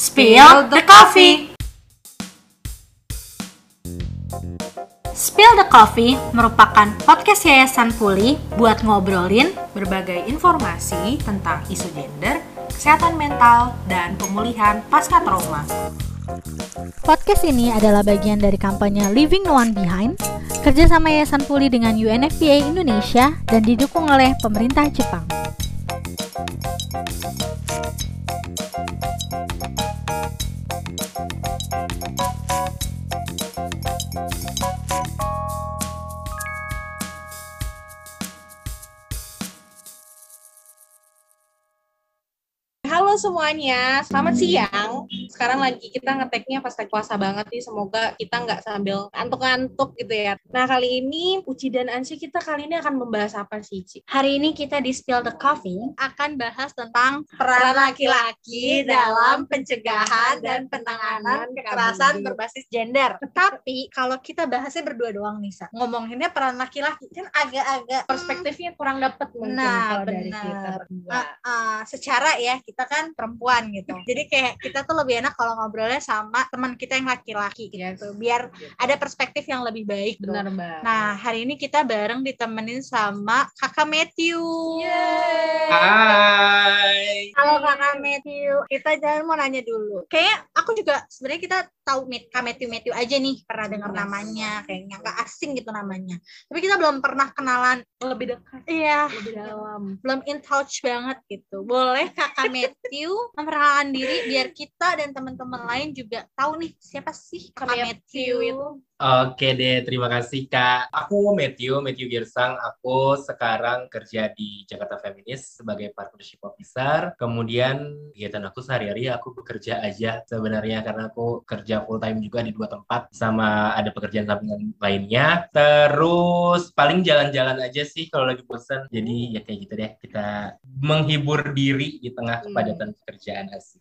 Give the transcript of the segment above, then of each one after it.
Spill the Coffee. Spill the Coffee merupakan podcast Yayasan Puli buat ngobrolin berbagai informasi tentang isu gender, kesehatan mental, dan pemulihan pasca trauma. Podcast ini adalah bagian dari kampanye Leaving No One Behind, kerjasama Yayasan Puli dengan UNFPA Indonesia dan didukung oleh pemerintah Jepang. Semuanya, selamat siang. Sekarang lagi kita ngeteknya pas lagi puasa banget nih. Semoga kita nggak sambil ngantuk-ngantuk gitu ya. Nah kali ini Uci dan Ansi kita kali ini akan membahas apa sih Ci? Hari ini kita di Spill the Coffee akan bahas tentang Peran laki-laki dalam pencegahan dan penanganan kekerasan berbasis gender. Tapi kalau kita bahasnya berdua doang nih, Sa. Ngomonginnya peran laki-laki kan agak-agak Perspektifnya kurang dapet mungkin Nah, kalau dari benar. kita berdua. uh, uh, secara ya kita kan perempuan gitu. Jadi kayak kita tuh lebih enak kalau ngobrolnya sama teman kita yang laki-laki gitu. Biar ada perspektif yang lebih baik. tuh. Benar banget. Nah, hari ini kita bareng ditemenin sama Kakak Matthew. Hai. Halo Kakak Matthew. Kita jangan mau nanya dulu. Kayak aku juga sebenarnya kita tahu Kak Matthew Matthew aja nih, pernah dengar Yes. namanya, kayaknya nggak asing gitu namanya. Tapi kita belum pernah kenalan. lebih dekat, Iya, lebih dalam. belum in touch banget gitu. Boleh Kakak Matthew memperkenalkan diri biar kita dan teman-teman lain juga tahu nih siapa sih Kakak Matthew Matthew itu. Oke deh, terima kasih Kak. Aku Matthew, Matthew Girsang. Aku sekarang kerja di Jakarta Feminis sebagai partnership officer. Kemudian kegiatan aku sehari-hari aku bekerja aja sebenarnya karena aku kerja full time juga di dua tempat sama ada pekerjaan sampingan lainnya. Terus paling jalan-jalan aja sih kalau lagi bosan. Jadi ya kayak gitu deh, kita menghibur diri di tengah Hmm. kepadatan pekerjaan asik.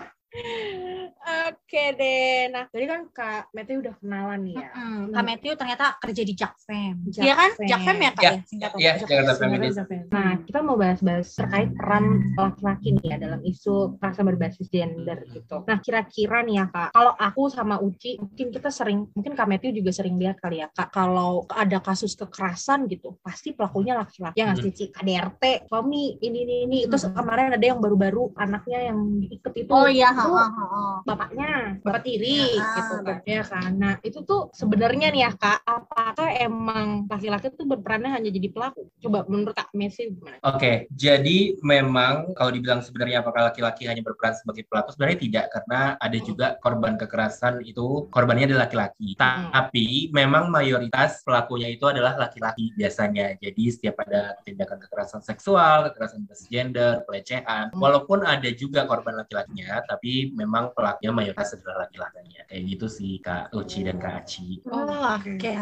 Oke deh. Nah, tadi kan Kak Matthew udah kenalan nih ya. Hmm, Kak Matthew ternyata kerja di Jakfem. Iya kan? Jakfem ya Kak Ya, ya? Iya, Jakarta Feminis. Nah, kita mau bahas-bahas terkait peran laki-laki nih ya dalam isu kekerasan berbasis gender gitu. Nah, kira-kira nih ya Kak, kalau aku sama Uci, mungkin kita sering, mungkin Kak Matthew juga sering lihat kali ya Kak, kalau ada kasus kekerasan gitu, pasti pelakunya laki-laki. Ya nggak sih? KDRT, suami, ini, ini, ini. Terus Hmm. kemarin ada yang baru-baru anaknya yang diikat itu. Oh iya, itu bapaknya, bapak tiri Ya, gitu kan. Ya kan. Nah, itu tuh sebenarnya nih ya Kak, apakah emang laki-laki tuh berperannya hanya jadi pelaku? Coba menurut Kak Messi gimana? Oke, jadi memang kalau dibilang sebenarnya apakah laki-laki hanya berperan sebagai pelaku, sebenarnya tidak karena ada juga korban kekerasan itu korbannya adalah laki-laki. Hmm. Tapi memang mayoritas pelakunya itu adalah laki-laki biasanya. Jadi setiap ada tindakan kekerasan seksual, kekerasan gender, pelecehan, walaupun ada juga korban laki-lakinya, tapi memang pelakunya mayoritas adalah laki-lakinya. Kayak gitu sih Kak Uci dan Kak Aci. Oh, oke. oke.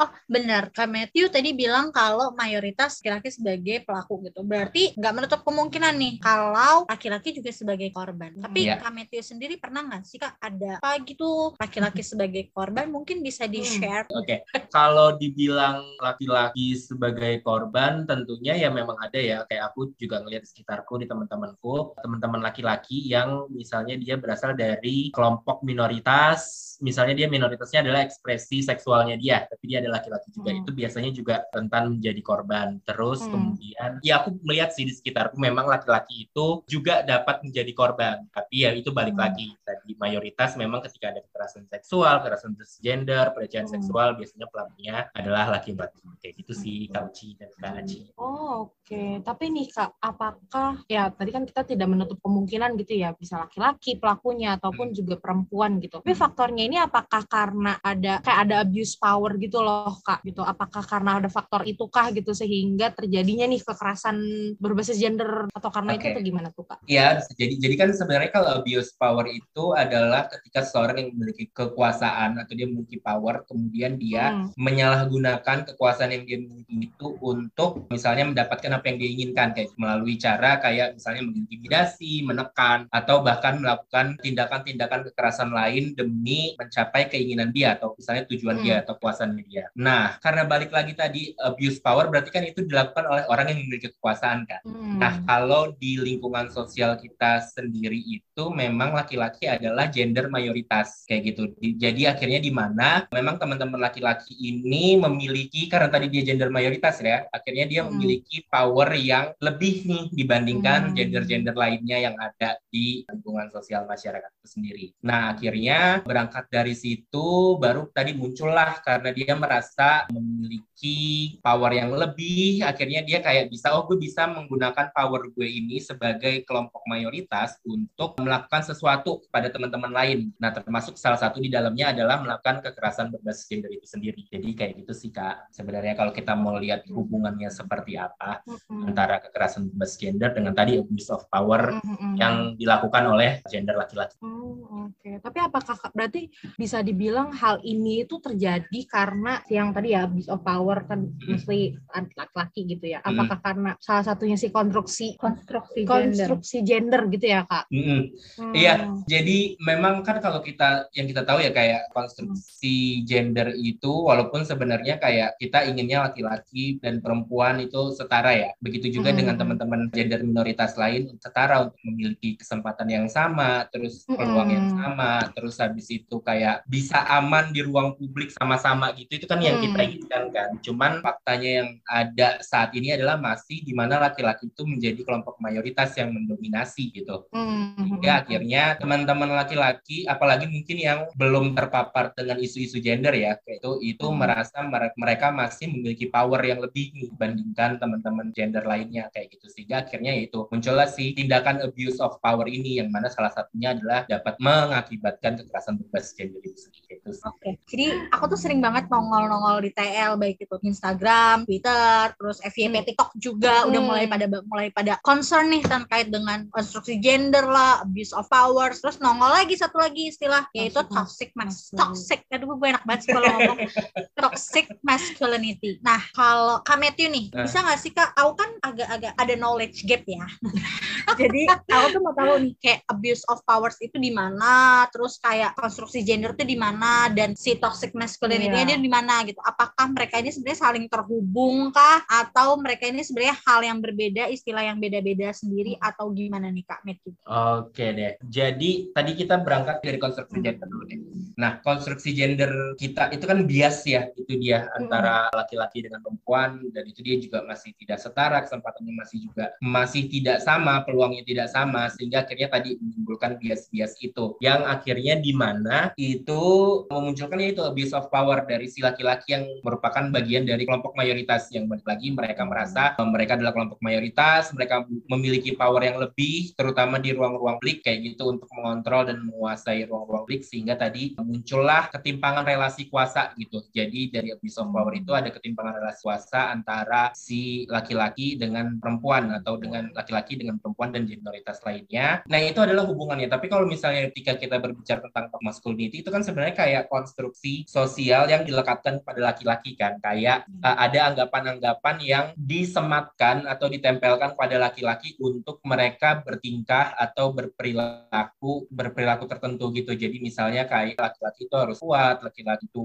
Oh, benar. Kak Matthew tadi bilang kalau mayoritas laki-laki sebagai pelaku gitu. Berarti nggak menutup kemungkinan nih kalau laki-laki juga sebagai korban. Tapi Iya. Kak Matthew sendiri pernah nggak sih Kak ada apa gitu laki-laki sebagai korban? Mungkin bisa di-share. Oke, kalau dibilang laki-laki sebagai korban, tentunya ya memang ada ya. Kayak aku juga ngelihat di sekitarku, di teman-temanku, teman-teman laki-laki yang misalnya dia berasal dari kelompok minoritas, misalnya dia minoritasnya adalah ekspresi seksualnya dia, tapi dia adalah laki-laki juga. Hmm. Itu biasanya juga rentan menjadi korban. Terus Hmm. kemudian, ya aku melihat sih di sekitarku memang laki-laki itu juga dapat menjadi korban. Tapi ya itu balik Hmm. lagi. Tadi mayoritas memang ketika ada kekerasan seksual, kekerasan gender, pelecehan Hmm. seksual, biasanya pelakunya adalah laki-laki. Kayak gitu sih Kak Uci dan Kak Aci. Oh, oke. Tapi nih Kak, apakah ya tadi kan kita tidak menutup kemungkinan gitu ya, bisa laki-laki pelakunya ataupun Hmm. juga perempuan gitu. Tapi faktornya ini apakah karena ada kayak ada abuse power gitu loh, Kak, gitu. Apakah karena ada faktor itukah gitu sehingga terjadinya nih kekerasan berbasis gender atau karena itu Oke. atau gimana tuh, Kak? Ya, bisa jadi. Jadi kan sebenarnya kalau abuse power itu adalah ketika seseorang yang memiliki kekuasaan atau dia memiliki power, kemudian dia Hmm. menyalahgunakan kekuasaan yang dia miliki itu untuk misalnya mendapatkan apa yang dia inginkan, kayak melalui cara kayak misalnya mengintimidasi, menekan, atau bahkan melakukan tindakan melakukan tindakan kekerasan lain demi mencapai keinginan dia atau misalnya tujuan Hmm. dia atau puasannya dia. Nah, karena balik lagi tadi abuse power berarti kan itu dilakukan oleh orang yang memiliki kekuasaan kan. Hmm. Nah, kalau di lingkungan sosial kita sendiri itu memang laki-laki adalah gender mayoritas kayak gitu. Di- Jadi akhirnya di mana memang teman-teman laki-laki ini memiliki karena tadi dia gender mayoritas ya, akhirnya dia Hmm. memiliki power yang lebih nih dibandingkan Hmm. gender-gender lainnya yang ada di lingkungan sosial masyarakat itu sendiri. Nah, akhirnya berangkat dari situ baru tadi muncullah karena dia merasa memiliki power yang lebih, akhirnya dia kayak bisa oh gue bisa menggunakan power gue ini sebagai kelompok mayoritas untuk melakukan sesuatu kepada teman-teman lain. Nah, termasuk salah satu di dalamnya adalah melakukan kekerasan berbasis gender itu sendiri. Jadi kayak gitu sih Kak. Sebenarnya kalau kita mau lihat hubungannya seperti apa Hmm. antara kekerasan berbasis gender dengan tadi abuse of power Hmm, hmm, hmm. yang dilakukan oleh gender laki-laki. Oh, oke. Tapi apakah berarti bisa dibilang hal ini itu terjadi karena yang tadi ya abuse of power kan mostly laki-laki gitu ya. Apakah karena salah satunya si konstruksi konstruksi gender. konstruksi gender gitu ya, Kak? Mm-mm. Hmm. Iya, jadi memang kan kalau kita yang kita tahu ya kayak konstruksi gender itu walaupun sebenarnya kayak kita inginnya laki-laki dan perempuan itu setara ya. Begitu juga Mm. dengan teman-teman gender minoritas lain setara untuk memiliki kesempatan yang sama, terus peluang yang Mm. sama, terus habis itu kayak bisa aman di ruang publik sama-sama gitu. Itu kan yang Mm. kita inginkan kan. Cuman faktanya yang ada saat ini adalah masih di mana laki-laki itu menjadi kelompok mayoritas yang mendominasi gitu Hmm. sehingga akhirnya teman-teman laki-laki apalagi mungkin yang belum terpapar dengan isu-isu gender ya kayak itu itu Hmm. merasa mere- mereka masih memiliki power yang lebih dibandingkan teman-teman gender lainnya kayak gitu sehingga akhirnya itu muncullah si tindakan abuse of power ini yang mana salah satunya adalah dapat mengakibatkan kekerasan berbasis gender itu sendiri. Oke, jadi aku tuh sering banget nongol-nongol di TL baik itu Instagram, Twitter, terus FYP Hmm. TikTok juga udah Hmm. mulai pada mulai pada concern nih terkait dengan konstruksi gender lah, abuse of power, terus nongol lagi satu lagi istilah yaitu Toxic mas masculinity. toxic. Aduh gue enak banget sih kalau ngomong toxic masculinity. Nah, kalau Kak Matthew nih, Nah. bisa nggak sih Kak? Aku kan agak-agak ada knowledge gap ya. Jadi aku tuh mau tahu nih kayak abuse of powers itu di mana, terus kayak konstruksi gender itu di mana dan si toxic masculinity Iya. dia di mana gitu. Apakah mereka ini sebenarnya saling terhubung kah atau mereka ini sebenarnya hal yang berbeda, istilah yang beda-beda sendiri atau gimana nih Kak Matthew? Oke deh. Jadi tadi kita berangkat dari konstruksi gender dulu deh. Nah, konstruksi gender kita itu kan bias ya, itu dia antara laki-laki dengan perempuan dan itu dia juga masih tidak setara, kesempatannya masih juga masih tidak sama, peluangnya tidak sama sehingga akhirnya tadi menimbulkan bias-bias itu yang akhirnya di mana itu memunculkan yaitu abuse of power dari si laki-laki yang merupakan bagian dari kelompok mayoritas yang balik lagi mereka merasa eh, mereka adalah kelompok mayoritas, mereka memiliki power yang lebih terutama di ruang-ruang publik kayak gitu untuk mengontrol dan menguasai ruang-ruang publik sehingga tadi muncullah ketimpangan relasi kuasa gitu. Jadi dari abuse of power itu ada ketimpangan relasi kuasa antara si laki-laki dengan perempuan atau dengan laki-laki dengan perempuan dan minoritas lainnya. Nah, itu adalah hubungannya. Tapi kalau misalnya ketika kita berbicara tentang masculinity itu kan sebenarnya kayak konstruksi sosial yang dilekatkan pada laki-laki kan. Kayak uh, ada anggapan-anggapan yang disematkan atau ditempelkan pada laki-laki untuk mereka bertingkah atau berperilaku berperilaku tertentu gitu. Jadi misalnya kayak laki-laki itu harus kuat, laki-laki itu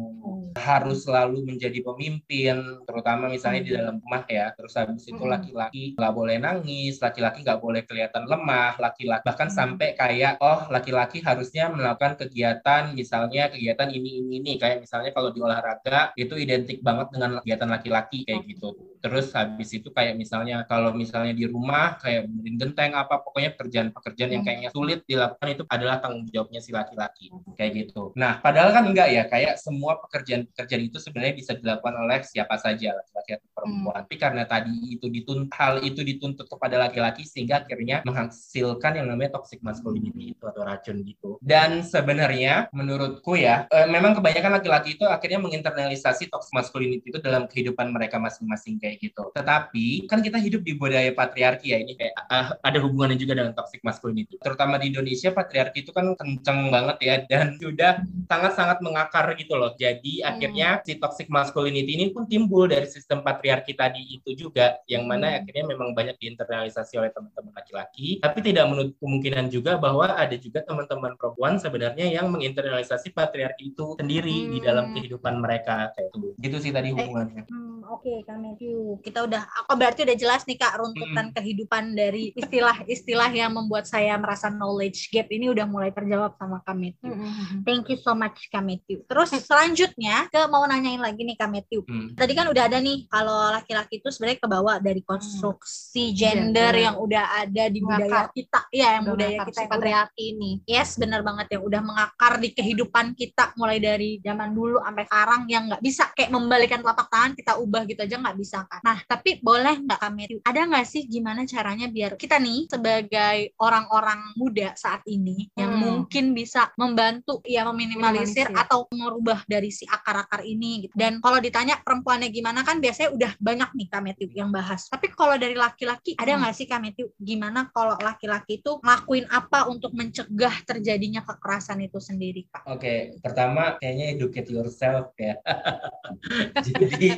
harus selalu menjadi pemimpin, terutama misalnya di dalam rumah ya. Terus habis itu Hmm. laki-laki nggak boleh nangis, laki-laki nggak boleh kelihatan lemah, laki-laki bahkan Hmm. Sampai kayak oh laki-laki harusnya melakukan kegiatan misalnya kegiatan ini ini ini kayak misalnya kalau di olahraga itu identik banget dengan kegiatan laki-laki kayak gitu. Terus habis itu kayak misalnya kalau misalnya di rumah kayak benerin genteng apa pokoknya pekerjaan-pekerjaan yang Hmm. kayaknya sulit dilakukan itu adalah tanggung jawabnya si laki-laki kayak gitu. Nah, padahal kan enggak ya, kayak semua pekerjaan-pekerjaan itu sebenarnya bisa dilakukan oleh siapa saja, laki-laki atau perempuan. Tapi karena tadi itu dituntut hal itu dituntut kepada laki-laki sehingga akhirnya menghasilkan yang namanya toxic masculinity itu atau racun gitu. Dan sebenarnya menurutku ya, eh, memang kebanyakan laki-laki itu akhirnya menginternalisasi toxic masculinity itu dalam kehidupan mereka masing-masing kayak gitu. Tetapi kan kita hidup di budaya patriarki ya, ini kayak eh, ada hubungannya juga dengan toxic masculinity. Terutama di Indonesia patriarki itu kan kenceng banget ya dan sudah sangat-sangat mengakar gitu loh. Jadi akhirnya si toxic masculinity ini pun timbul dari sistem patriarki tadi itu juga yang mana Hmm. akhirnya memang banyak diinternalisasi oleh teman-teman laki-laki tapi tidak menutup kemungkinan juga bahwa ada juga teman-teman perempuan sebenarnya yang menginternalisasi patriarki itu sendiri di dalam Hmm. kehidupan mereka kayak itu gitu sih tadi hubungannya Hmm, Oke, Kak Matthew. Kita udah, aku berarti udah jelas nih Kak runtutan kehidupan dari istilah-istilah yang membuat saya merasa knowledge gap ini udah mulai terjawab sama Kak Matthew. Mm-mm. Thank you so much Kak Matthew. Terus selanjutnya ke mau nanyain lagi nih Kak Matthew. Hmm. Tadi kan udah ada nih kalau laki-laki itu sebenarnya kebawa dari konstruksi gender Gender. yang udah ada di budaya Mengakar. kita. Iya, yang Udah budaya kita yang udah ini. Yes, benar banget yang udah mengakar di kehidupan kita mulai dari zaman dulu sampai sekarang yang nggak bisa kayak membalikan telapak tangan kita ubah gitu aja nggak bisa kan. Nah, tapi boleh nggak Matthew? Ada nggak sih gimana caranya biar kita nih sebagai orang-orang muda saat ini yang Hmm. mungkin bisa membantu ya meminimalisir Minimalisir. atau merubah dari si akar-akar ini gitu. Dan kalau ditanya perempuannya gimana kan biasanya udah banyak nih Matthew yang bahas. Tapi kalau dari laki-laki ada Hmm. nggak sih Kak Matthew gimana kalau laki-laki itu ngelakuin apa untuk mencegah terjadinya kekerasan itu sendiri Kak? Oke, pertama kayaknya educate yourself ya. Jadi,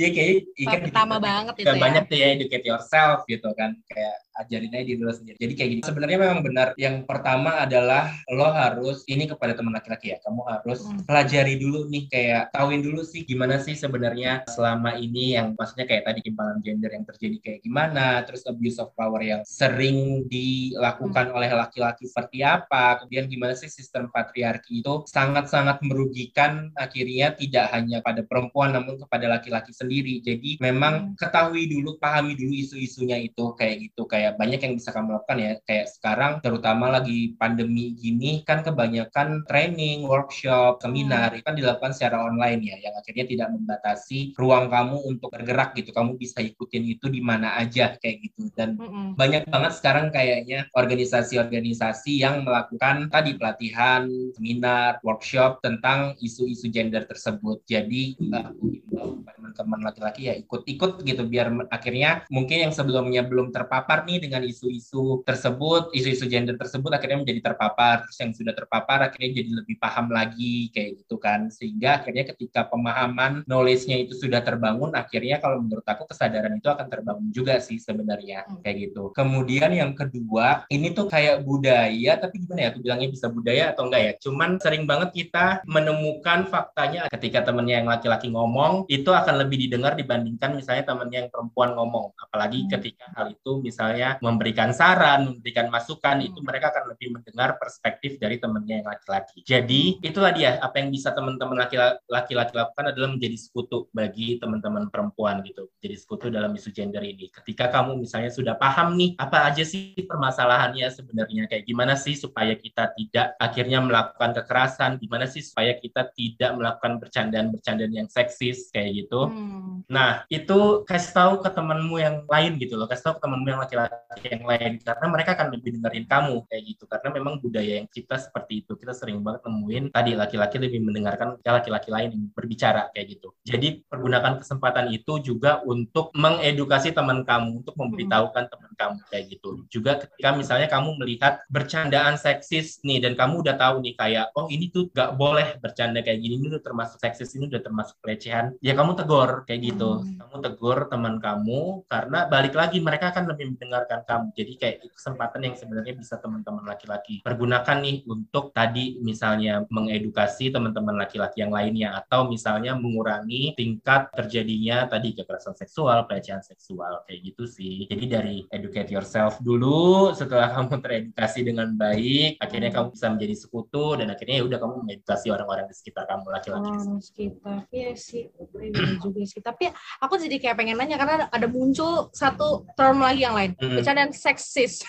ya kayak ikan Pertama banget itu ya. banyak tuh ya educate yourself gitu kan kayak ajarin aja diri lo sendiri. Jadi kayak gini. Sebenarnya memang benar. Yang pertama adalah lo harus ini kepada teman laki-laki ya. Kamu harus Hmm. pelajari dulu nih kayak tahuin dulu sih gimana sih sebenarnya selama ini yang maksudnya kayak tadi timpangan gender yang terjadi kayak gimana, terus abuse of power yang sering dilakukan oleh laki-laki seperti apa, kemudian gimana sih sistem patriarki itu sangat-sangat merugikan akhirnya tidak hanya pada perempuan namun kepada laki-laki sendiri. Jadi memang ketahui dulu, pahami dulu isu-isunya itu kayak gitu. Kayak banyak yang bisa kamu lakukan ya. Kayak sekarang terutama lagi pandemi gini kan kebanyakan training, workshop, seminar itu kan dilakukan secara online ya yang akhirnya tidak membatasi ruang kamu untuk bergerak gitu. Kamu bisa ikutin itu di mana aja kayak gitu dan Mm-mm. banyak banget sekarang kayaknya organisasi-organisasi yang melakukan tadi pelatihan, seminar, workshop tentang isu-isu gender tersebut. Jadi aku himbau teman-teman laki-laki ya ikut-ikut gitu biar akhirnya mungkin yang sebelumnya belum terpapar nih dengan isu-isu tersebut, isu-isu gender tersebut akhirnya menjadi terpapar. Terus yang sudah terpapar akhirnya jadi lebih paham lagi kayak gitu kan. Sehingga akhirnya ketika pemahaman knowledge-nya itu sudah terbangun, akhirnya kalau menurut aku kesadaran itu akan terbangun juga sih sebenarnya Hmm. kayak gitu. Kemudian yang kedua, ini tuh kayak budaya, tapi gimana ya? Aku bilangnya bisa budaya atau enggak ya? Cuman sering banget kita menemukan faktanya ketika temennya yang laki-laki ngomong, itu akan lebih didengar dibandingkan misalnya temennya yang perempuan ngomong. Apalagi Hmm. ketika hal itu misalnya memberikan saran, memberikan masukan, Hmm. itu mereka akan lebih mendengar perspektif dari temennya yang laki-laki. Jadi itulah dia apa yang bisa teman-teman laki- laki-laki lakukan adalah menjadi sekutu bagi teman-teman perempuan gitu. Jadi sekutu dalam isu gender ini. Ketika kamu misalnya sudah paham nih apa aja sih permasalahannya sebenarnya kayak gimana sih supaya kita tidak akhirnya melakukan kekerasan, gimana sih supaya kita tidak melakukan bercandaan-bercandaan yang seksis kayak gitu. Hmm. Nah, itu kasih tahu ke temanmu yang lain gitu loh, kasih tahu ke temanmu yang laki-laki yang lain karena mereka akan lebih dengerin kamu kayak gitu karena memang budaya yang kita seperti itu. Kita sering banget nemuin tadi laki-laki lebih mendengarkan laki-laki lain yang berbicara kayak gitu. Jadi, pergunakan kesempatan itu juga untuk mengedukasi teman kamu, untuk memberitahukan teman kamu kayak gitu. Juga ketika misalnya kamu melihat bercandaan seksis nih dan kamu udah tahu nih kayak oh ini tuh gak boleh bercanda kayak gini ini udah termasuk seksis ini udah termasuk pelecehan ya kamu tegur kayak gitu. Hmm. kamu tegur teman kamu karena balik lagi mereka akan lebih mendengarkan kamu. Jadi kayak itu kesempatan yang sebenarnya bisa teman-teman laki-laki pergunakan nih untuk tadi misalnya mengedukasi teman-teman laki-laki yang lainnya atau misalnya mengurangi tingkat terjadinya tadi kekerasan seksual pelecehan seksual kayak gitu sih. Jadi dari educate yourself dulu setelah kamu teredukasi dengan baik akhirnya kamu bisa menjadi sekutu dan akhirnya ya udah kamu mengedukasi orang-orang di sekitar kamu laki-laki Orang sekitar. Iya sih, bener juga sih. Tapi aku jadi kayak pengen nanya karena ada muncul satu term lagi yang lain. Mm. Bercandaan seksis.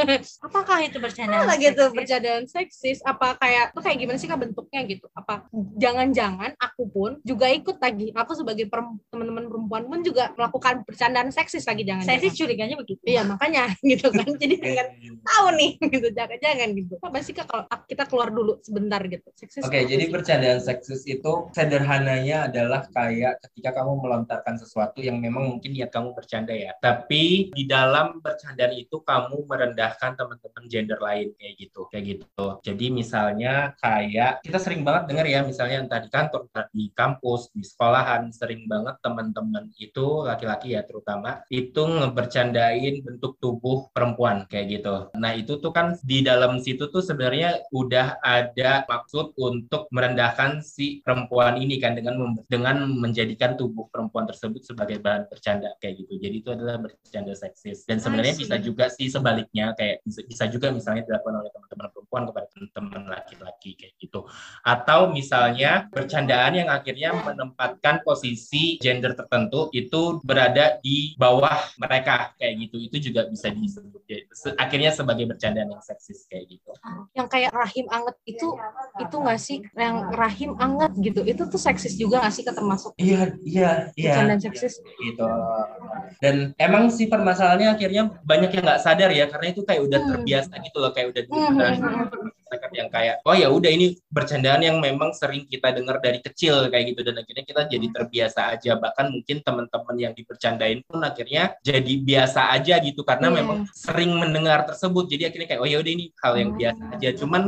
Apakah itu bercandaan? Apa gitu seksis? bercandaan seksis? Apa kayak itu kayak gimana sih kak bentuknya gitu? Apa jangan-jangan aku pun juga ikut lagi. Aku sebagai teman-teman perempuan pun juga melakukan bercandaan seksis lagi Saya jangan-jangan. sih curiganya begitu. Iya makanya gitu kan. Jadi pengen tahu nih gitu jangan-jangan gitu. Apa sih kak kalau kita keluar dulu sebentar gitu? Seksis. Oke, apa jadi bercandaan seksis itu sederhananya adalah kayak ketika ketika kamu melontarkan sesuatu yang memang mungkin niat kamu bercanda ya. Tapi di dalam bercandaan itu kamu merendahkan teman-teman gender lain kayak gitu kayak gitu. Jadi misalnya kayak kita sering banget dengar ya misalnya entah di kantor entah di kampus di sekolahan sering banget teman-teman itu laki-laki ya terutama itu ngebercandain bentuk tubuh perempuan kayak gitu. Nah itu tuh kan di dalam situ tuh sebenarnya udah ada maksud untuk merendahkan si perempuan ini kan dengan dengan menjadikan tubuh perempuan tersebut sebagai bahan bercanda kayak gitu. Jadi itu adalah bercanda seksis. Dan sebenarnya bisa juga sih sebaliknya kayak bisa, juga misalnya dilakukan oleh teman-teman perempuan kepada teman-teman laki-laki kayak gitu. Atau misalnya bercandaan yang akhirnya menempatkan posisi gender tertentu itu berada di bawah mereka kayak gitu. Itu juga bisa disebut ya. akhirnya sebagai bercandaan yang seksis kayak gitu. Yang kayak rahim anget itu itu nggak sih yang rahim anget gitu. Itu tuh seksis juga nggak sih termasuk iya iya iya. Dan seksis gitu. Dan emang sih permasalahannya akhirnya banyak yang nggak sadar ya karena itu kayak udah hmm. terbiasa gitu loh kayak udah hmm masyarakat yang kayak oh ya udah ini bercandaan yang memang sering kita dengar dari kecil kayak gitu. Dan akhirnya kita jadi terbiasa aja. Bahkan mungkin teman-teman yang dibercandain pun akhirnya jadi biasa aja gitu karena hmm. memang sering mendengar tersebut. Jadi akhirnya kayak oh ya udah ini hal yang biasa aja. Cuman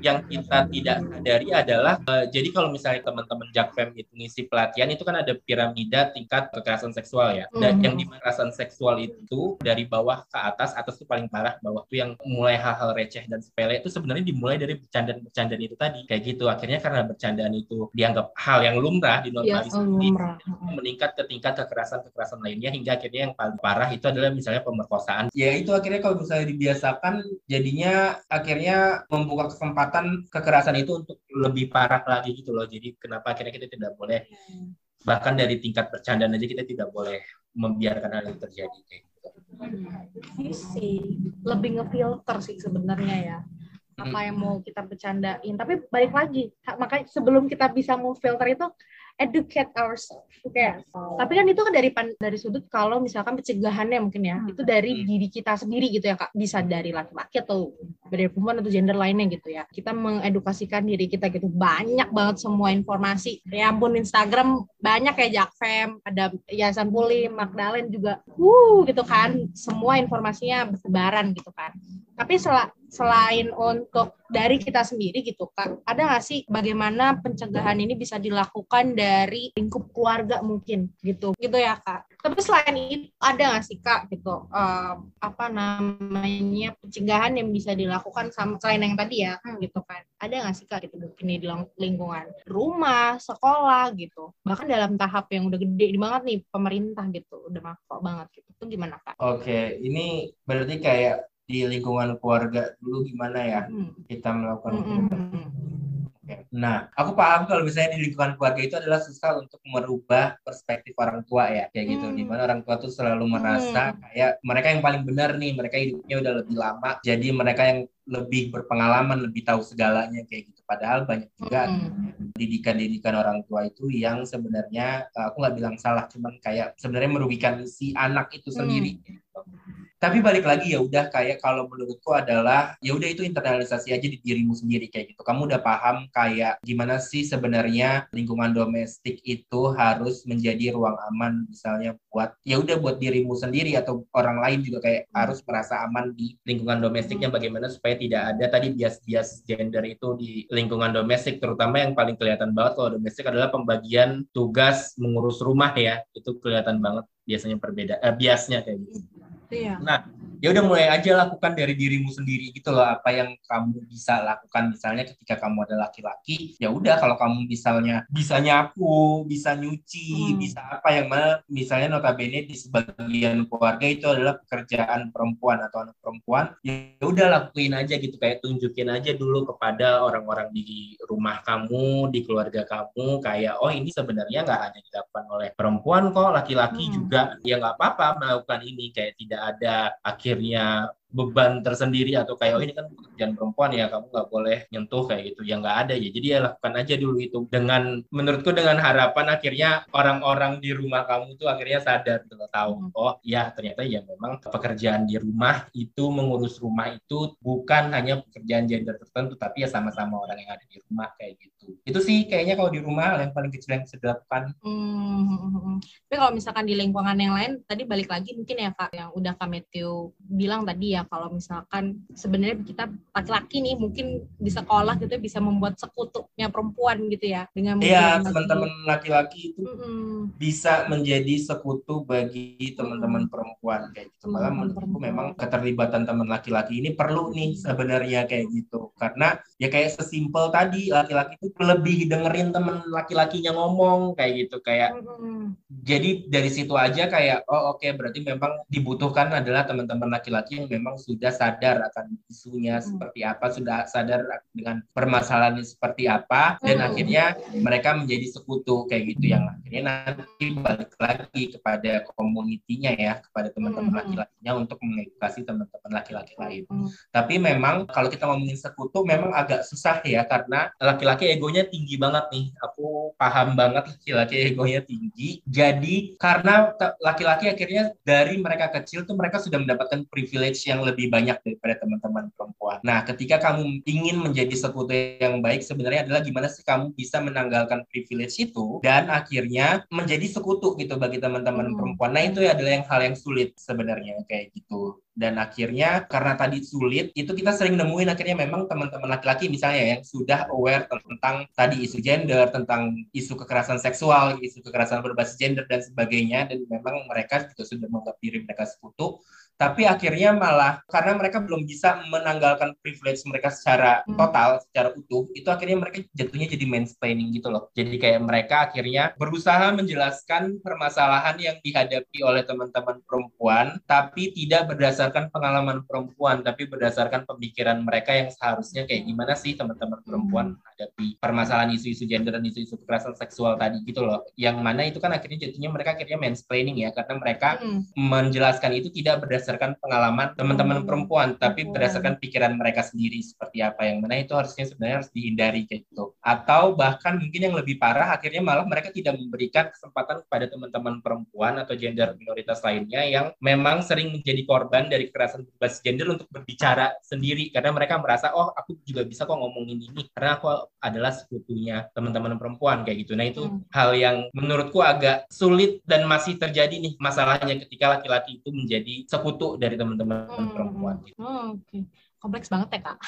yang kita tidak sadari adalah uh, jadi kalau misalnya teman-teman Jakfem itu ngisi pelatihan itu kan ada piramida tingkat kekerasan seksual ya dan hmm. yang di kekerasan seksual itu dari bawah ke atas atas itu paling parah bawah itu yang mulai hal-hal receh dan sepele itu sebenarnya dimulai dari bercandaan-bercandaan itu tadi kayak gitu akhirnya karena bercandaan itu dianggap hal yang lumrah di ya, lumrah. meningkat ke tingkat kekerasan-kekerasan lainnya hingga akhirnya yang paling parah itu adalah misalnya pemerkosaan ya itu akhirnya kalau misalnya dibiasakan jadinya akhirnya membuka kesempatan kekerasan itu untuk lebih parah lagi gitu loh. Jadi kenapa akhirnya kita tidak boleh? Bahkan dari tingkat bercandaan aja kita tidak boleh membiarkan hal itu terjadi kayak gitu. Hmm, sih lebih ngefilter sih sebenarnya ya. Apa yang mau kita bercandain. Tapi balik lagi makanya sebelum kita bisa mau filter itu educate ourselves kayak oh. tapi kan itu kan dari dari sudut kalau misalkan pencegahannya mungkin ya hmm. itu dari diri kita sendiri gitu ya kak. Bisa dari laki-laki atau dari perempuan atau gender lainnya gitu ya. Kita mengedukasikan diri kita gitu. Banyak banget semua informasi. Ya ampun Instagram banyak ya Jakfem ada Yayasan Puli Magdalen juga. Uh gitu kan. Semua informasinya bertebaran gitu kan tapi sel selain untuk dari kita sendiri gitu kak ada nggak sih bagaimana pencegahan ini bisa dilakukan dari lingkup keluarga mungkin gitu? Gitu ya kak. Tapi selain itu ada nggak sih kak gitu uh, apa namanya pencegahan yang bisa dilakukan sama selain yang tadi ya hmm. gitu kan? Ada nggak sih kak gitu mungkin di lingkungan? Rumah sekolah gitu. Bahkan dalam tahap yang udah gede banget nih pemerintah gitu udah makro banget gitu. Itu gimana kak? Oke ini berarti kayak di lingkungan keluarga dulu gimana ya hmm. kita melakukan hmm. Okay. Nah, aku paham kalau misalnya di lingkungan keluarga itu adalah susah untuk merubah perspektif orang tua ya, kayak gitu. Hmm. Di mana orang tua tuh selalu merasa hmm. kayak mereka yang paling benar nih, mereka hidupnya udah lebih lama, jadi mereka yang lebih berpengalaman, lebih tahu segalanya kayak gitu. Padahal banyak juga hmm. didikan-didikan orang tua itu yang sebenarnya aku nggak bilang salah, cuman kayak sebenarnya merugikan si anak itu sendiri. Hmm. Gitu tapi balik lagi ya udah kayak kalau menurutku adalah ya udah itu internalisasi aja di dirimu sendiri kayak gitu. Kamu udah paham kayak gimana sih sebenarnya lingkungan domestik itu harus menjadi ruang aman misalnya buat ya udah buat dirimu sendiri atau orang lain juga kayak harus merasa aman di lingkungan domestiknya. Bagaimana supaya tidak ada tadi bias-bias gender itu di lingkungan domestik. Terutama yang paling kelihatan banget kalau domestik adalah pembagian tugas mengurus rumah ya. Itu kelihatan banget biasanya perbeda eh, biasnya kayak gitu Iya. Nah, ya udah mulai aja lakukan dari dirimu sendiri gitu loh apa yang kamu bisa lakukan misalnya ketika kamu ada laki-laki ya udah kalau kamu misalnya bisa nyapu bisa nyuci hmm. bisa apa yang mana misalnya notabene di sebagian keluarga itu adalah pekerjaan perempuan atau anak perempuan ya udah lakuin aja gitu kayak tunjukin aja dulu kepada orang-orang di rumah kamu di keluarga kamu kayak oh ini sebenarnya nggak hanya dilakukan oleh perempuan kok laki-laki hmm. juga ya nggak apa-apa melakukan ini kayak tidak ada akhir akhirnya beban tersendiri atau kayak oh ini kan pekerjaan perempuan ya kamu nggak boleh nyentuh kayak gitu. Ya nggak ada ya. Jadi ya lakukan aja dulu itu. Dengan menurutku dengan harapan akhirnya orang-orang di rumah kamu tuh akhirnya sadar tuh tahu hmm. oh ya ternyata ya memang pekerjaan di rumah itu mengurus rumah itu bukan hanya pekerjaan gender tertentu tapi ya sama-sama orang yang ada di rumah kayak gitu. Itu sih kayaknya kalau di rumah yang paling kecil yang bisa dilakukan. Hmm. tapi kalau misalkan di lingkungan yang lain tadi balik lagi mungkin ya kak yang udah kak Matthew bilang tadi ya kalau misalkan sebenarnya kita laki-laki nih mungkin di sekolah gitu bisa membuat sekutunya perempuan gitu ya dengan Iya teman-teman laki-laki itu mm-hmm. bisa menjadi sekutu bagi teman-teman perempuan kayak gitu. Malah menurutku memang keterlibatan teman laki-laki ini perlu nih sebenarnya kayak gitu. Karena ya kayak sesimpel tadi laki-laki itu lebih dengerin teman laki-lakinya ngomong kayak gitu. Kayak mm-hmm. jadi dari situ aja kayak oh oke okay, berarti memang dibutuhkan adalah teman-teman laki-laki yang memang sudah sadar akan isunya hmm. seperti apa, sudah sadar dengan permasalahannya seperti apa, dan hmm. akhirnya mereka menjadi sekutu kayak gitu yang akhirnya nanti balik lagi kepada komunitinya ya, kepada teman-teman hmm. laki-lakinya untuk mengedukasi teman-teman laki-laki lain. Hmm. Tapi memang kalau kita ngomongin sekutu memang agak susah ya karena laki-laki egonya tinggi banget nih. Aku paham banget laki-laki egonya tinggi. Jadi karena laki-laki akhirnya dari mereka kecil tuh mereka sudah mendapatkan privilege yang lebih banyak daripada teman-teman perempuan. Nah, ketika kamu ingin menjadi sekutu yang baik sebenarnya adalah gimana sih kamu bisa menanggalkan privilege itu dan akhirnya menjadi sekutu gitu bagi teman-teman hmm. perempuan. Nah, itu adalah yang hal yang sulit sebenarnya kayak gitu dan akhirnya karena tadi sulit itu kita sering nemuin akhirnya memang teman-teman laki-laki misalnya yang sudah aware tentang tadi isu gender tentang isu kekerasan seksual isu kekerasan berbasis gender dan sebagainya dan memang mereka juga sudah menganggap diri mereka sekutu tapi akhirnya malah karena mereka belum bisa menanggalkan privilege mereka secara hmm. total, secara utuh, itu akhirnya mereka jatuhnya jadi mansplaining gitu loh. Jadi kayak mereka akhirnya berusaha menjelaskan permasalahan yang dihadapi oleh teman-teman perempuan, tapi tidak berdasarkan pengalaman perempuan, tapi berdasarkan pemikiran mereka yang seharusnya kayak gimana sih teman-teman perempuan hmm. menghadapi permasalahan isu-isu gender dan isu-isu kekerasan seksual tadi gitu loh. Yang mana itu kan akhirnya jatuhnya mereka akhirnya mansplaining ya, karena mereka hmm. menjelaskan itu tidak berdasarkan berdasarkan pengalaman teman-teman hmm. perempuan, tapi berdasarkan pikiran mereka sendiri seperti apa yang mana itu harusnya sebenarnya harus dihindari kayak gitu. Atau bahkan mungkin yang lebih parah akhirnya malah mereka tidak memberikan kesempatan kepada teman-teman perempuan atau gender minoritas lainnya yang memang sering menjadi korban dari kekerasan berbasis gender untuk berbicara sendiri karena mereka merasa oh aku juga bisa kok ngomongin ini karena aku adalah sekutunya teman-teman perempuan kayak gitu. Nah itu hmm. hal yang menurutku agak sulit dan masih terjadi nih masalahnya ketika laki-laki itu menjadi sekutu sekutu dari teman-teman hmm. perempuan gitu. Oh, Oke. Okay. Kompleks banget ya kak.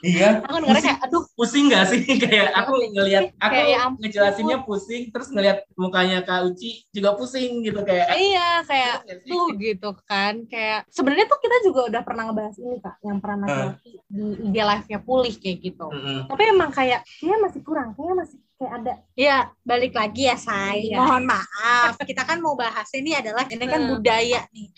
Iya. aku dengarnya kayak, aduh. Pusing gak sih? kayak aku ngelihat, aku kayak, ya ngejelasinnya pusing, terus ngelihat mukanya Kak Uci juga pusing gitu kayak. Iya, kayak tuh gitu kan. Kayak sebenarnya tuh kita juga udah pernah ngebahas ini kak, yang pernah laki uh. di IG live-nya pulih kayak gitu. Uh -huh. Tapi emang kayak, kayaknya masih kurang, kayaknya masih kayak ada ya balik lagi ya saya ya. mohon maaf kita kan mau bahas ini adalah ini kan budaya nih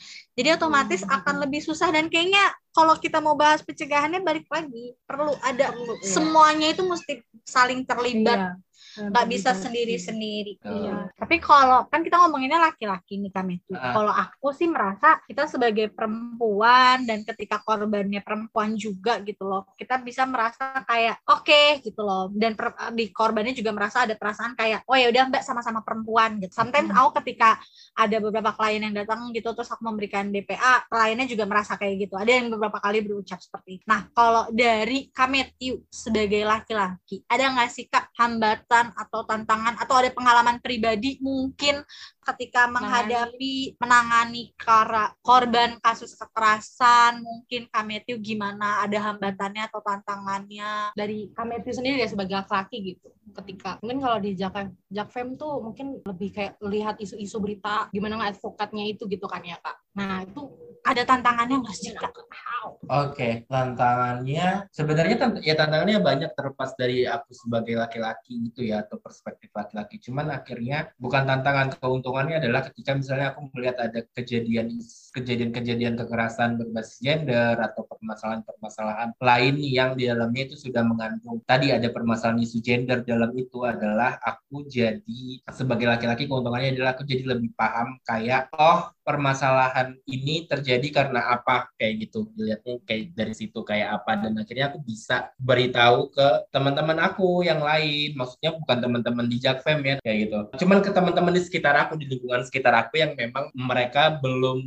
jadi otomatis akan lebih susah dan kayaknya kalau kita mau bahas pencegahannya balik lagi. Perlu ada perlu, ya. semuanya itu mesti saling terlibat. Iya nggak bisa sendiri-sendiri. Iya. Tapi kalau kan kita ngomonginnya laki-laki nih kami itu. Uh. Kalau aku sih merasa kita sebagai perempuan dan ketika korbannya perempuan juga gitu loh, kita bisa merasa kayak oke okay, gitu loh. Dan per, di korbannya juga merasa ada perasaan kayak oh ya udah mbak sama-sama perempuan gitu. Sometimes hmm. aku ketika ada beberapa klien yang datang gitu terus aku memberikan DPA, kliennya juga merasa kayak gitu. Ada yang beberapa kali berucap seperti itu. Nah kalau dari Kametiu sebagai laki-laki, ada nggak sih kak hambatan kesulitan atau tantangan atau ada pengalaman pribadi mungkin ketika menghadapi menangani kara, korban kasus kekerasan mungkin Kametiu gimana ada hambatannya atau tantangannya dari Kametiu sendiri ya sebagai laki-laki gitu ketika mungkin kalau di Jak Jakfem tuh mungkin lebih kayak lihat isu-isu berita gimana nggak advokatnya itu gitu kan ya kak nah itu ada tantangannya nggak sih kak? Oke, okay. tantangannya sebenarnya tant ya tantangannya banyak terlepas dari aku sebagai laki-laki gitu ya atau perspektif laki-laki. Cuman akhirnya bukan tantangan keuntungannya adalah ketika misalnya aku melihat ada kejadian kejadian-kejadian kekerasan berbasis gender atau permasalahan-permasalahan lain yang di dalamnya itu sudah mengandung. Tadi ada permasalahan isu gender dalam itu adalah aku jadi sebagai laki-laki keuntungannya adalah aku jadi lebih paham kayak oh permasalahan ini terjadi karena apa? Kayak gitu dilihatnya kayak dari situ kayak apa? Dan akhirnya aku bisa beritahu ke teman-teman aku yang lain. Maksudnya bukan teman-teman di Jakfem ya kayak gitu. Cuman ke teman-teman di sekitar aku di lingkungan sekitar aku yang memang mereka belum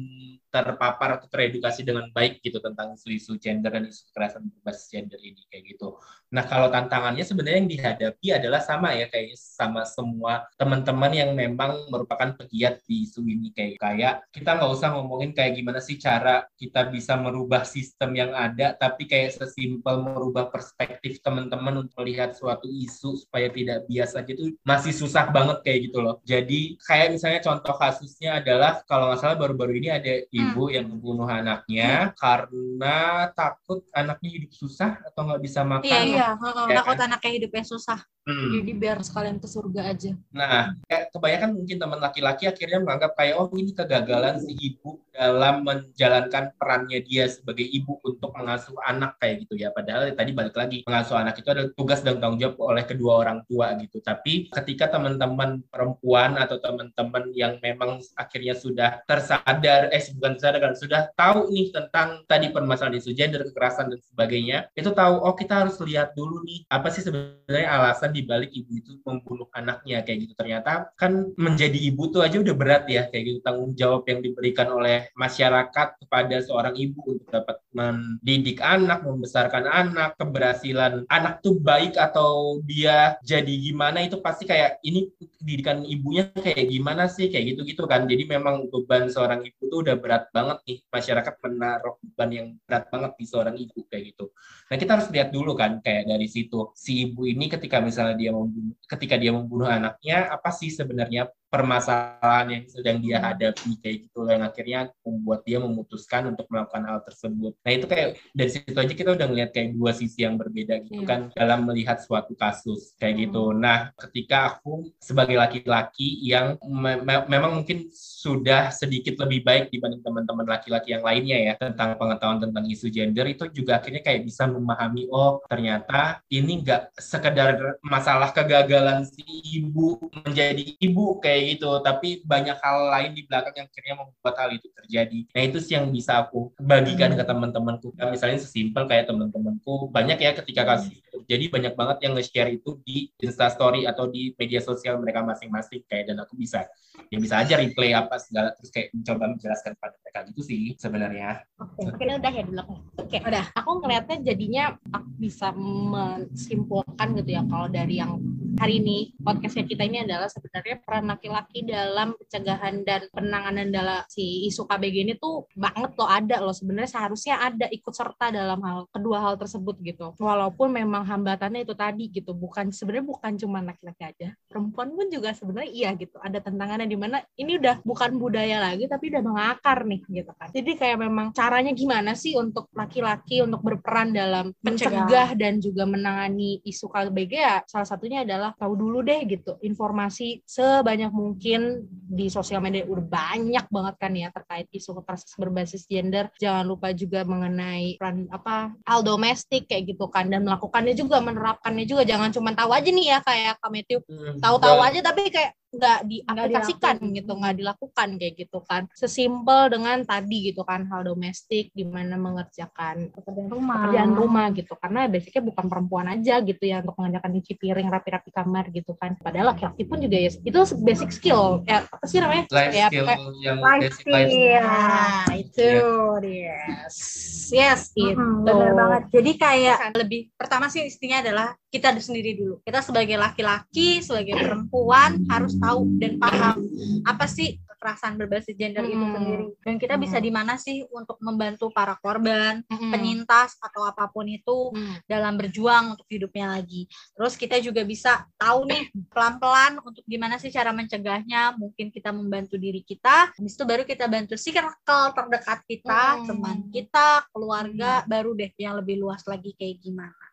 terpapar atau teredukasi dengan baik gitu tentang isu-isu gender dan isu kekerasan berbasis gender ini kayak gitu. Nah kalau tantangannya sebenarnya yang dihadapi adalah sama ya kayak sama semua teman-teman yang memang merupakan pegiat di isu ini kayak kayak kita nggak usah ngomongin kayak gimana sih cara kita bisa merubah sistem yang ada tapi kayak sesimpel merubah perspektif teman-teman untuk melihat suatu isu supaya tidak biasa gitu masih susah banget kayak gitu loh. Jadi kayak misalnya contoh kasusnya adalah kalau nggak salah baru-baru ini ada ibu yang membunuh anaknya karena takut anaknya hidup susah atau nggak bisa makan. Iya, iya. Ya takut kan? anaknya hidupnya susah. Hmm. Jadi biar sekalian ke surga aja. Nah, kayak kebanyakan mungkin teman laki-laki akhirnya menganggap kayak oh ini kegagalan si ibu dalam menjalankan perannya dia sebagai ibu untuk mengasuh anak kayak gitu ya. Padahal tadi balik lagi mengasuh anak itu adalah tugas dan tanggung jawab oleh kedua orang tua gitu. Tapi ketika teman-teman perempuan atau teman-teman yang memang akhirnya sudah tersadar, eh bukan tersadar kan sudah tahu nih tentang tadi permasalahan isu gender, kekerasan dan sebagainya, itu tahu oh kita harus lihat dulu nih apa sih sebenarnya alasan di balik ibu itu membunuh anaknya kayak gitu. Ternyata kan menjadi ibu tuh aja udah berat ya kayak gitu tanggung jawab yang diberikan oleh masyarakat kepada seorang ibu untuk dapat mendidik anak, membesarkan anak, keberhasilan anak tuh baik atau dia jadi gimana itu pasti kayak ini didikan ibunya kayak gimana sih kayak gitu-gitu kan. Jadi memang beban seorang ibu tuh udah berat banget nih masyarakat menaruh beban yang berat banget di seorang ibu kayak gitu. Nah kita harus lihat dulu kan kayak dari situ si ibu ini ketika misalnya dia membunuh ketika dia membunuh anaknya apa sih sebenarnya permasalahan yang sedang dia hadapi kayak gitu yang akhirnya membuat dia memutuskan untuk melakukan hal tersebut. Nah itu kayak dari situ aja kita udah ngeliat kayak dua sisi yang berbeda gitu Iya. kan dalam melihat suatu kasus kayak gitu. Nah ketika aku sebagai laki-laki yang me- me- memang mungkin sudah sedikit lebih baik dibanding teman-teman laki-laki yang lainnya ya tentang pengetahuan tentang isu gender itu juga akhirnya kayak bisa memahami oh ternyata ini nggak sekedar masalah kegagalan si ibu menjadi ibu kayak gitu. Tapi banyak hal lain di belakang yang akhirnya membuat hal itu terjadi. Nah itu sih yang bisa aku bagikan ke teman-temanku. Nah, misalnya sesimpel kayak teman-temanku banyak ya ketika kasus itu terjadi banyak banget yang nge-share itu di instastory atau di media sosial mereka masing-masing. Kayak dan aku bisa ya bisa aja replay apa segala terus kayak mencoba menjelaskan pada mereka gitu sih sebenarnya. Oke, mungkin udah ya dulu. Oke, udah. Aku ngelihatnya jadinya aku bisa menyimpulkan gitu ya kalau dari yang hari ini. Podcastnya kita ini adalah sebenarnya peran laki-laki dalam pencegahan dan penanganan dalam si isu KBG ini tuh banget loh ada loh. Sebenarnya seharusnya ada ikut serta dalam hal kedua hal tersebut gitu. Walaupun memang hambatannya itu tadi gitu bukan sebenarnya bukan cuma laki-laki aja. Perempuan pun juga sebenarnya iya gitu. Ada tantangannya di mana ini udah bukan budaya lagi tapi udah mengakar nih gitu kan. Jadi kayak memang caranya gimana sih untuk laki-laki untuk berperan dalam Mencegah. mencegah dan juga menangani isu KBG ya salah satunya adalah tahu dulu deh gitu informasi sebanyak mungkin di sosial media udah banyak banget kan ya terkait isu kekerasan berbasis gender. Jangan lupa juga mengenai peran apa hal domestik kayak gitu kan. Dan melakukannya juga menerapkannya juga. Jangan cuma tahu aja nih ya kayak Kak Matthew. Tahu-tahu aja tapi kayak nggak diaplikasikan dilakukan. gitu nggak dilakukan kayak gitu kan sesimpel dengan tadi gitu kan hal domestik di mana mengerjakan Pekerjaan rumah. pekerjaan rumah gitu karena basicnya bukan perempuan aja gitu ya untuk mengerjakan nyuci piring rapi-rapi kamar gitu kan padahal laki-laki pun juga ya itu basic skill ya apa sih namanya life ya, skill yang Life basic life skill. Nah, itu Iya. yes yes Mm-mm, itu bener banget. Jadi kayak lebih pertama sih intinya adalah kita sendiri dulu. Kita sebagai laki-laki, sebagai perempuan harus tahu dan paham apa sih kekerasan berbasis gender itu Hmm. sendiri. Dan kita bisa Hmm. di mana sih untuk membantu para korban, Mm-mm. penyintas atau apa pun itu Mm. dalam berjuang untuk hidupnya lagi. Terus kita juga bisa tahu nih pelan-pelan untuk gimana sih cara mencegahnya. Mungkin kita membantu diri kita, habis itu baru kita bantu circle terdekat kita, Hmm. teman kita, keluarga, baru deh yang lebih luas lagi kayak gimana.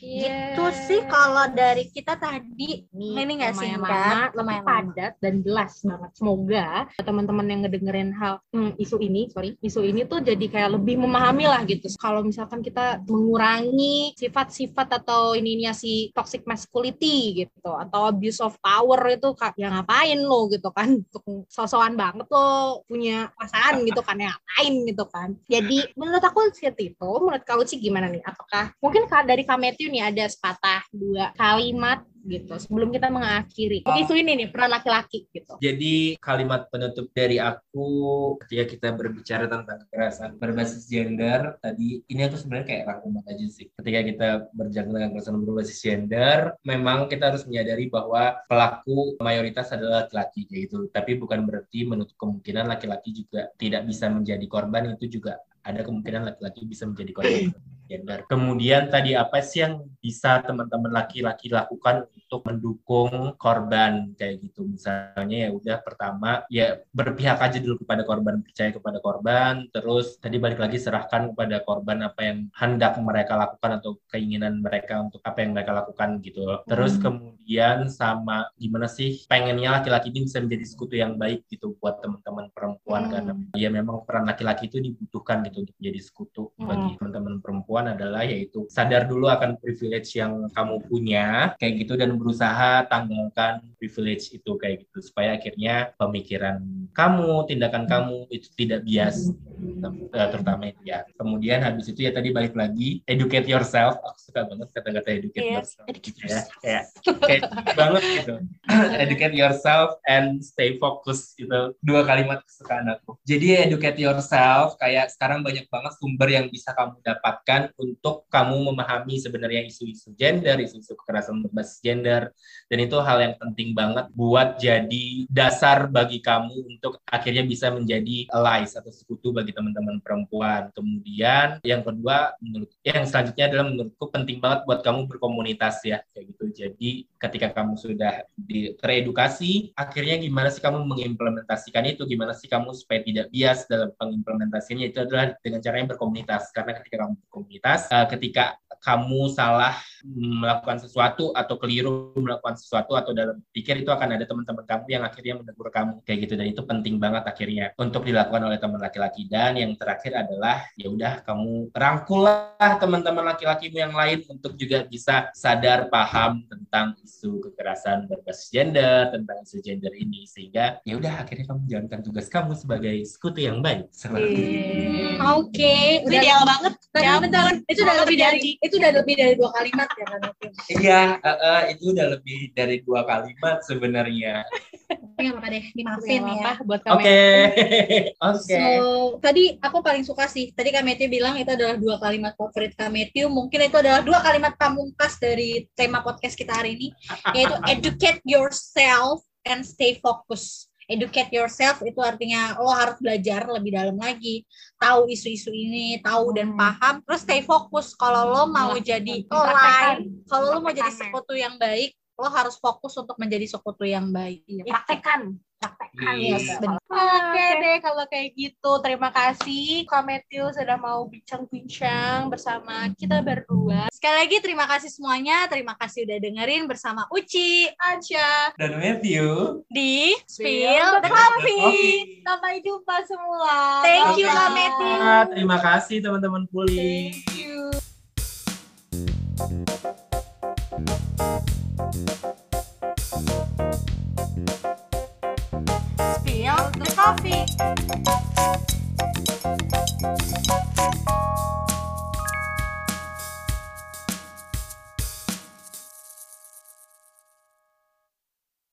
Gitu sih kalau dari kita tadi. Ini nggak lumayan singkat, lama, lumayan lumayan lama. padat dan jelas banget. Semoga teman-teman yang ngedengerin hal hmm, isu ini, sorry, isu ini tuh jadi kayak lebih memahami lah gitu. Kalau misalkan kita mengurangi sifat-sifat atau ininya si toxic masculinity gitu atau abuse of power itu ya ngapain lo gitu kan? Untuk sosokan banget lo punya perasaan gitu kan ya ngapain gitu kan? Jadi menurut aku seperti itu. Menurut kau sih gimana nih? Apakah mungkin dari Matthew nih ada sepatah dua kalimat gitu sebelum kita mengakhiri Oh. isu ini nih peran laki-laki gitu Jadi kalimat penutup dari aku ketika kita berbicara tentang kekerasan berbasis gender tadi ini aku sebenarnya kayak rangkuman aja sih. Ketika kita berbicara tentang kekerasan berbasis gender, memang kita harus menyadari bahwa pelaku mayoritas adalah laki-laki gitu. Tapi bukan berarti menutup kemungkinan laki-laki juga tidak bisa menjadi korban itu juga ada kemungkinan laki-laki bisa menjadi korban gender. Kemudian tadi apa sih yang bisa teman-teman laki-laki lakukan untuk mendukung korban kayak gitu? Misalnya ya udah pertama ya berpihak aja dulu kepada korban, percaya kepada korban, terus tadi balik lagi serahkan kepada korban apa yang hendak mereka lakukan atau keinginan mereka untuk apa yang mereka lakukan gitu. loh. Terus kemudian sama gimana sih pengennya laki-laki ini bisa menjadi sekutu yang baik gitu buat teman-teman perempuan Hmm. karena ya memang peran laki-laki itu dibutuhkan gitu untuk menjadi sekutu Hmm. bagi teman-teman perempuan adalah yaitu sadar dulu akan privilege yang kamu punya kayak gitu dan berusaha tanggalkan privilege itu kayak gitu supaya akhirnya pemikiran kamu, tindakan kamu itu tidak bias eh, terutama itu ya. Kemudian habis itu ya tadi balik lagi educate yourself. Aku suka banget kata-kata educate Yes, yourself. educate ya. Kayak kayak gitu banget gitu. educate yourself and stay focused gitu. Dua kalimat kesukaan aku. Jadi educate yourself kayak sekarang banyak banget sumber yang bisa kamu dapatkan untuk kamu memahami sebenarnya isu-isu gender, isu-isu kekerasan berbasis gender dan itu hal yang penting banget buat jadi dasar bagi kamu untuk akhirnya bisa menjadi allies atau sekutu bagi teman-teman perempuan. Kemudian yang kedua menurut yang selanjutnya adalah menurutku penting banget buat kamu berkomunitas ya kayak gitu. Jadi ketika kamu sudah di, teredukasi, akhirnya gimana sih kamu mengimplementasikan itu? Gimana sih kamu supaya tidak bias dalam pengimplementasinya? Itu adalah dengan caranya berkomunitas. Karena ketika kamu berkomunitas, eh, ketika kamu salah melakukan sesuatu atau keliru melakukan sesuatu atau dalam pikir itu akan ada teman-teman kamu yang akhirnya menegur kamu kayak gitu. Dan itu penting banget akhirnya untuk dilakukan oleh teman laki-laki. Dan yang terakhir adalah ya udah kamu rangkullah teman-teman laki-lakimu yang lain untuk juga bisa sadar paham tentang isu kekerasan berbasis gender tentang isu gender ini sehingga ya udah akhirnya kamu menjalankan tugas kamu sebagai sekutu yang baik. Itu. Oke, Itu udah ideal banget. Ya ampun. itu udah lebih dari itu udah lebih dari dua kalimat ya kan? Iya, eh, eh, itu udah lebih dari dua kalimat sebenarnya. Nggak apa-apa deh, dimaafin ya. apa-apa buat kamu Oke, oke. So, tadi aku paling suka sih. Tadi Kak Matthew bilang itu adalah dua kalimat favorit Kak Matthew. Mungkin itu adalah dua kalimat pamungkas dari tema podcast kita hari ini, yaitu educate yourself and stay focused. Educate yourself itu artinya lo harus belajar lebih dalam lagi, tahu isu-isu ini, tahu dan Hmm. paham, terus stay fokus. Kalau lo mau jadi Praktekkan. online, kalau lo mau jadi Praktekkan. sekutu yang baik, lo harus fokus untuk menjadi sekutu yang baik. Iya, praktekan praktekan Iya. Yes, benar. Oke deh kalau kayak gitu terima kasih Kak Matthew sudah mau bincang-bincang bersama kita berdua Sekali lagi terima kasih semuanya, terima kasih udah dengerin bersama Uci aja Dan Matthew. di Spill the the Coffee. Coffee. sampai jumpa semua Thank you, Kak Bye-bye. Matthew. Terima kasih teman-teman pulih. Thank you coffee.